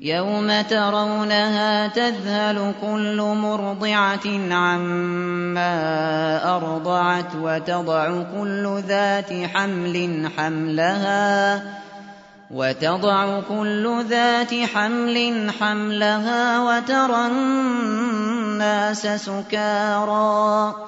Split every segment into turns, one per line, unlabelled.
يوم ترونها تذهل كل مرضعة عما أرضعت وتضع كل ذات حمل حملها وتضع كل ذات حمل حملها وترى الناس سكارى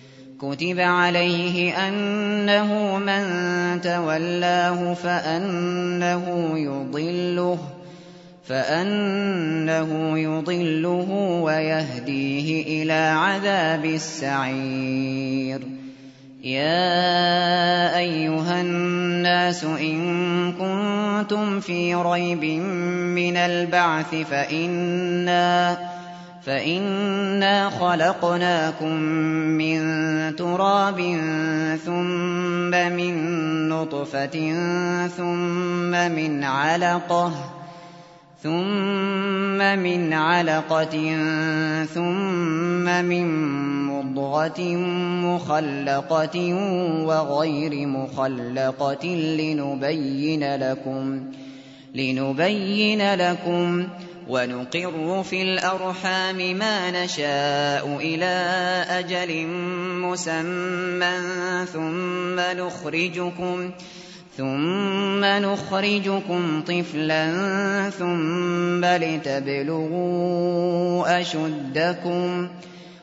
كتب عليه أنه من تولاه فأنه يضله فأنه يضله ويهديه إلى عذاب السعير يا أيها الناس إن كنتم في ريب من البعث فإنا فإنا خلقناكم من تراب ثم من نطفة ثم من علقة ثم من علقة ثم من مضغة مخلقة وغير مخلقة لنبين لكم لنبين لكم ونقر في الأرحام ما نشاء إلى أجل مسمى ثم نخرجكم ثم نخرجكم طفلا ثم لتبلغوا أشدكم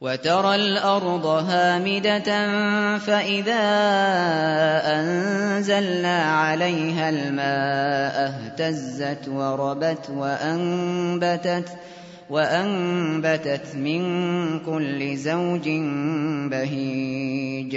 وترى الأرض هامدة فإذا أنزلنا عليها الماء اهتزت وربت وأنبتت وأنبتت من كل زوج بهيج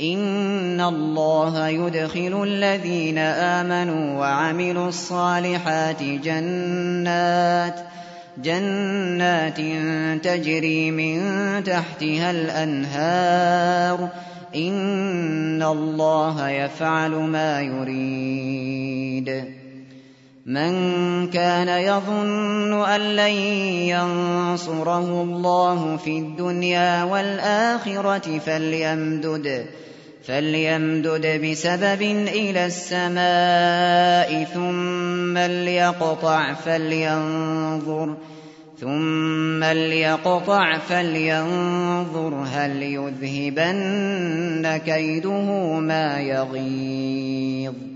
إن الله يدخل الذين آمنوا وعملوا الصالحات جنات جنات تجري من تحتها الأنهار إن الله يفعل ما يريد من كان يظن أن لن ينصره الله في الدنيا والآخرة فليمدد فليمدد بسبب إلى السماء ثم ليقطع فلينظر ثم ليقطع فلينظر هل يذهبن كيده ما يغيظ.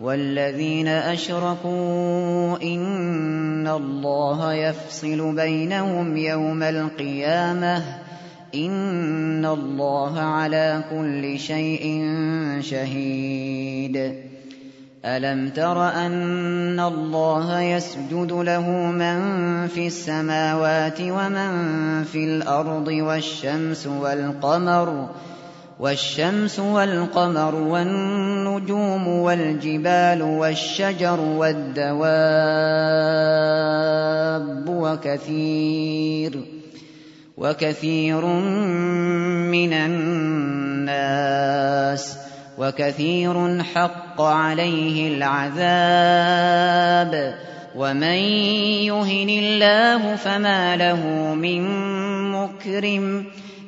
والذين أشركوا إن الله يفصل بينهم يوم القيامة. إن الله على كل شيء شهيد. ألم تر أن الله يسجد له من في السماوات ومن في الأرض والشمس والقمر والشمس والقمر والنجوم والجبال والشجر والدواب وكثير وكثير من الناس وكثير حق عليه العذاب ومن يهن الله فما له من مكرم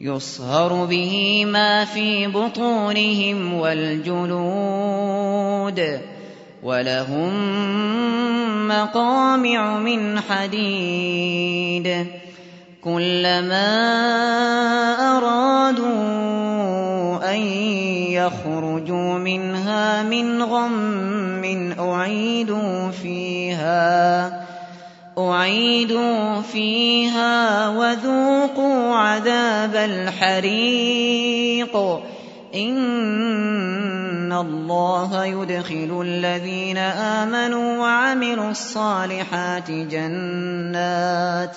يصهر به ما في بطونهم والجلود ولهم مقامع من حديد كلما أرادوا أن يخرجوا منها من غم أعيدوا فيها أعيدوا فيها وذوقوا عذاب الحريق. إن الله يدخل الذين آمنوا وعملوا الصالحات جنات.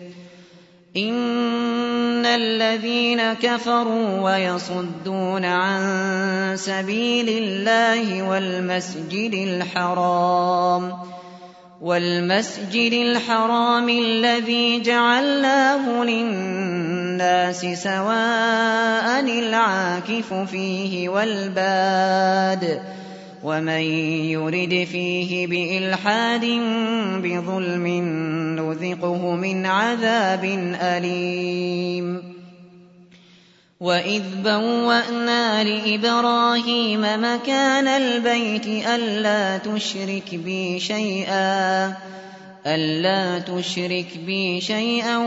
إن الذين كفروا ويصدون عن سبيل الله والمسجد الحرام والمسجد الحرام الذي جعلناه للناس سواء العاكف فيه والباد ومن يرد فيه بإلحاد بظلم نذقه من عذاب أليم. وإذ بوأنا لإبراهيم مكان البيت ألا تشرك بي شيئا ألا تشرك بي شيئا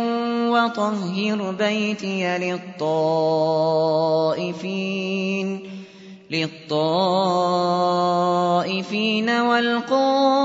وطهر بيتي للطائفين للطائفين والقائمين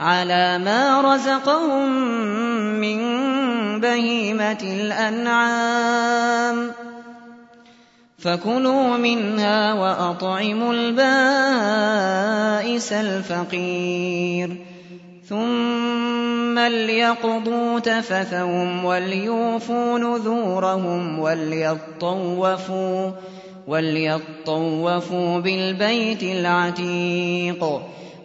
على ما رزقهم من بهيمة الأنعام. فكلوا منها وأطعموا البائس الفقير. ثم ليقضوا تفثهم وليوفوا نذورهم وليطوفوا وليطوفوا بالبيت العتيق.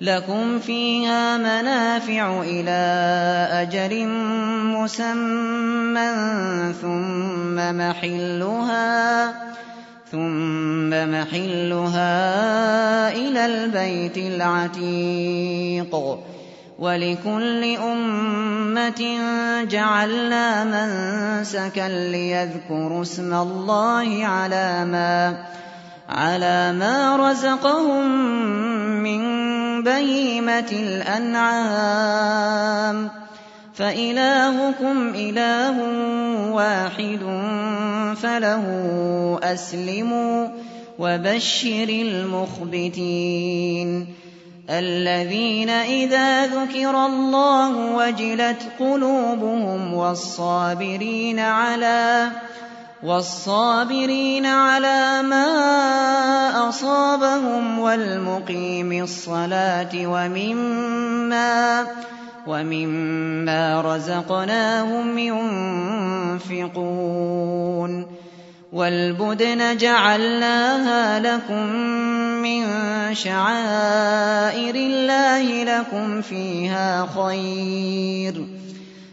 لكم فيها منافع إلى أجل مسمى ثم محلها ثم محلها إلى البيت العتيق ولكل أمة جعلنا منسكا ليذكروا اسم الله على ما على ما رزقهم من بهيمة الأنعام. فإلهكم إله واحد فله أسلموا وبشر المخبتين. الذين إذا ذكر الله وجلت قلوبهم والصابرين على والصابرين على ما أصابهم والمقيم الصلاة ومما ومما رزقناهم ينفقون والبدن جعلناها لكم من شعائر الله لكم فيها خير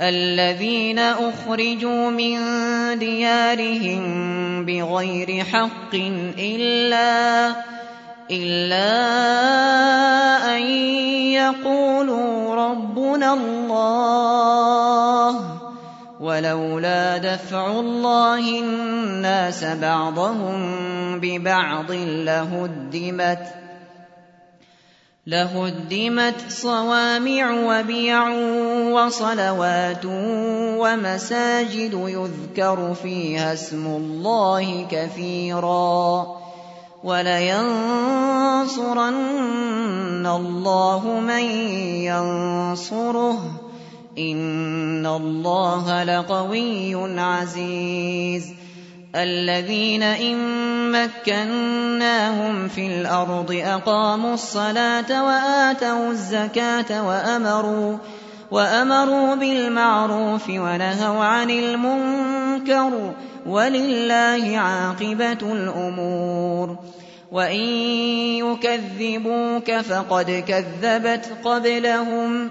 الذين أخرجوا من ديارهم بغير حق إلا إلا أن يقولوا ربنا الله ولولا دفع الله الناس بعضهم ببعض لهدمت. لهدمت صوامع وبيع وصلوات ومساجد يذكر فيها اسم الله كثيرا ولينصرن الله من ينصره إن الله لقوي عزيز الذين إن مكناهم في الأرض أقاموا الصلاة وآتوا الزكاة وأمروا وأمروا بالمعروف ونهوا عن المنكر ولله عاقبة الأمور. وإن يكذبوك فقد كذبت قبلهم.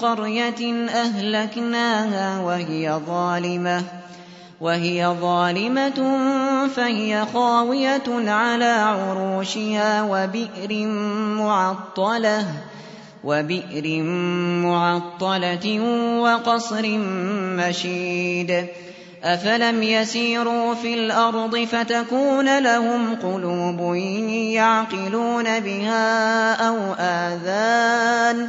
قرية أهلكناها وهي ظالمة وهي ظالمة فهي خاوية على عروشها وبئر معطلة وبئر معطلة وقصر مشيد. أفلم يسيروا في الأرض فتكون لهم قلوب يعقلون بها أو آذان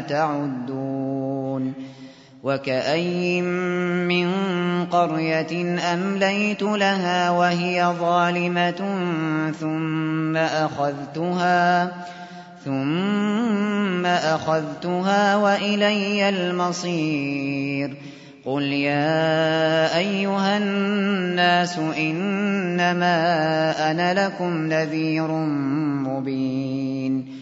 تعدون وكأي من قرية أمليت لها وهي ظالمة ثم أخذتها ثم أخذتها وإلي المصير قل يا أيها الناس إنما أنا لكم نذير مبين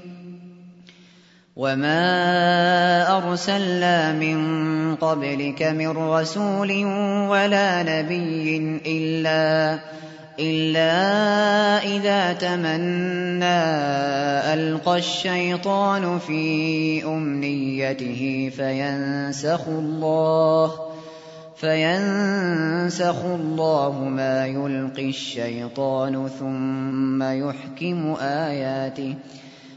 وما أرسلنا من قبلك من رسول ولا نبي إلا إلا إذا تمنى ألقى الشيطان في أمنيته فينسخ الله فينسخ الله ما يلقي الشيطان ثم يحكم آياته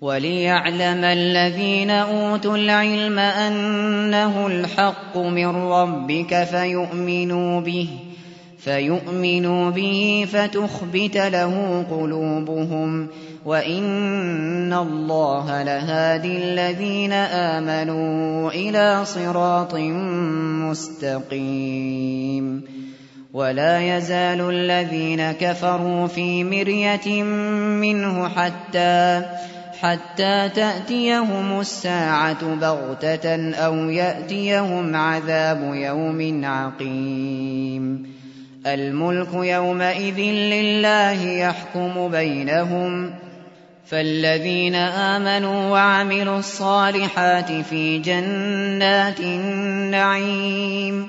وليعلم الذين أوتوا العلم أنه الحق من ربك فيؤمنوا به فيؤمنوا به فتخبت له قلوبهم وإن الله لهادي الذين آمنوا إلى صراط مستقيم ولا يزال الذين كفروا في مرية منه حتى حتى تأتيهم الساعة بغتة أو يأتيهم عذاب يوم عقيم. الملك يومئذ لله يحكم بينهم. فالذين آمنوا وعملوا الصالحات في جنات النعيم.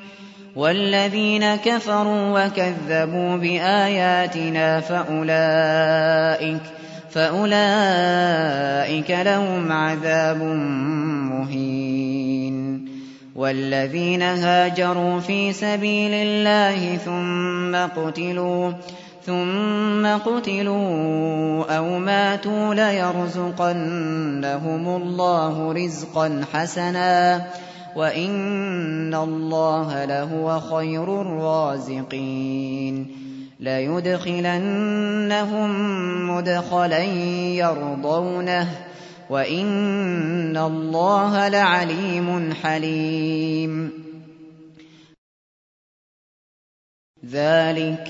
والذين كفروا وكذبوا بآياتنا فأولئك فأولئك لهم عذاب مهين والذين هاجروا في سبيل الله ثم قتلوا ثم قتلوا أو ماتوا ليرزقنهم الله رزقا حسنا وإن الله لهو خير الرازقين ليدخلنهم مدخلا يرضونه وإن الله لعليم حليم. ذلك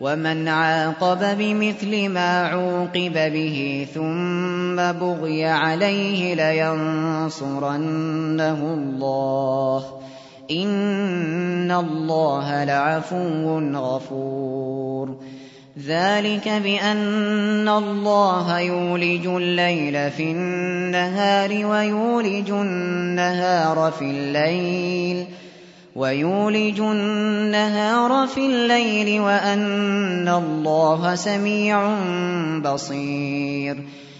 ومن عاقب بمثل ما عوقب به ثم بغي عليه لينصرنه الله إن الله لعفو غفور. ذلك بأن الله يولج الليل في النهار ويولج النهار في الليل ويولج النهار في الليل وأن الله سميع بصير.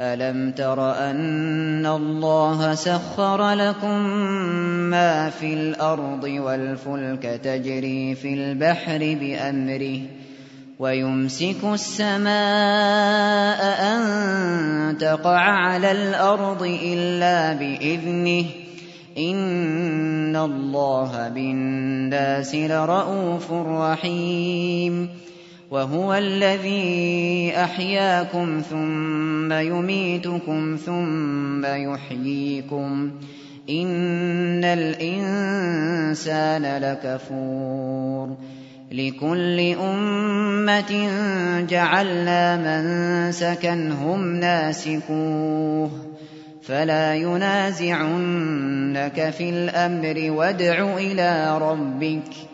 ألم تر أن الله سخر لكم ما في الأرض والفلك تجري في البحر بأمره ويمسك السماء أن تقع على الأرض إلا بإذنه إن الله بالناس لرءوف رحيم وهو الذي أحياكم ثم يميتكم ثم يحييكم. إن الإنسان لكفور. لكل أمة جعلنا منسكا هم ناسكوه. فلا ينازعنك في الأمر وادع إلى ربك.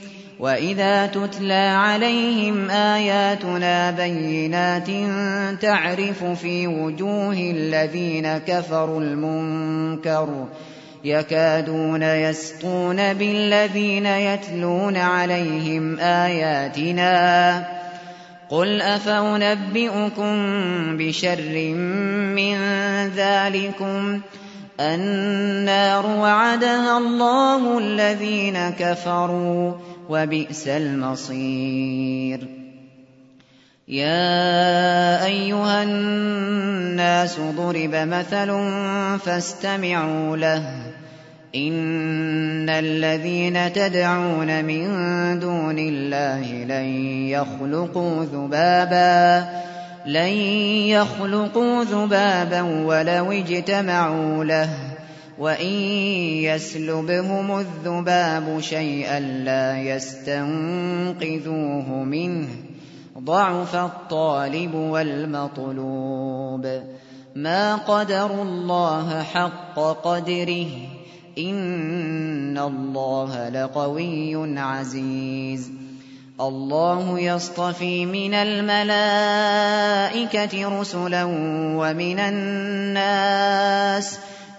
وإذا تتلى عليهم آياتنا بينات تعرف في وجوه الذين كفروا المنكر يكادون يسقون بالذين يتلون عليهم آياتنا قل أفأنبئكم بشر من ذلكم النار وعدها الله الذين كفروا وبئس المصير. يا أيها الناس ضرب مثل فاستمعوا له. إن الذين تدعون من دون الله لن يخلقوا ذبابا لن يخلقوا ذبابا ولو اجتمعوا له. وإن يسلبهم الذباب شيئا لا يستنقذوه منه ضعف الطالب والمطلوب ما قدروا الله حق قدره إن الله لقوي عزيز. الله يصطفي من الملائكة رسلا ومن الناس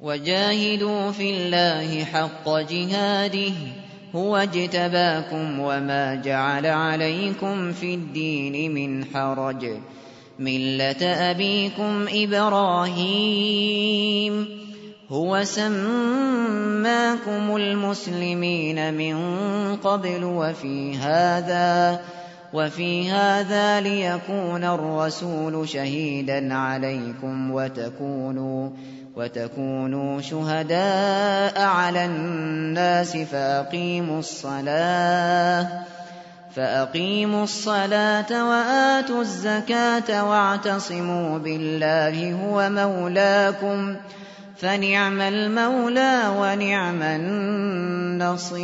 وجاهدوا في الله حق جهاده هو اجتباكم وما جعل عليكم في الدين من حرج. ملة أبيكم إبراهيم هو سماكم المسلمين من قبل وفي هذا. وفي هذا ليكون الرسول شهيدا عليكم وتكونوا وتكونوا شهداء على الناس فأقيموا الصلاة فأقيموا الصلاة وآتوا الزكاة واعتصموا بالله هو مولاكم فنعم المولى ونعم النصير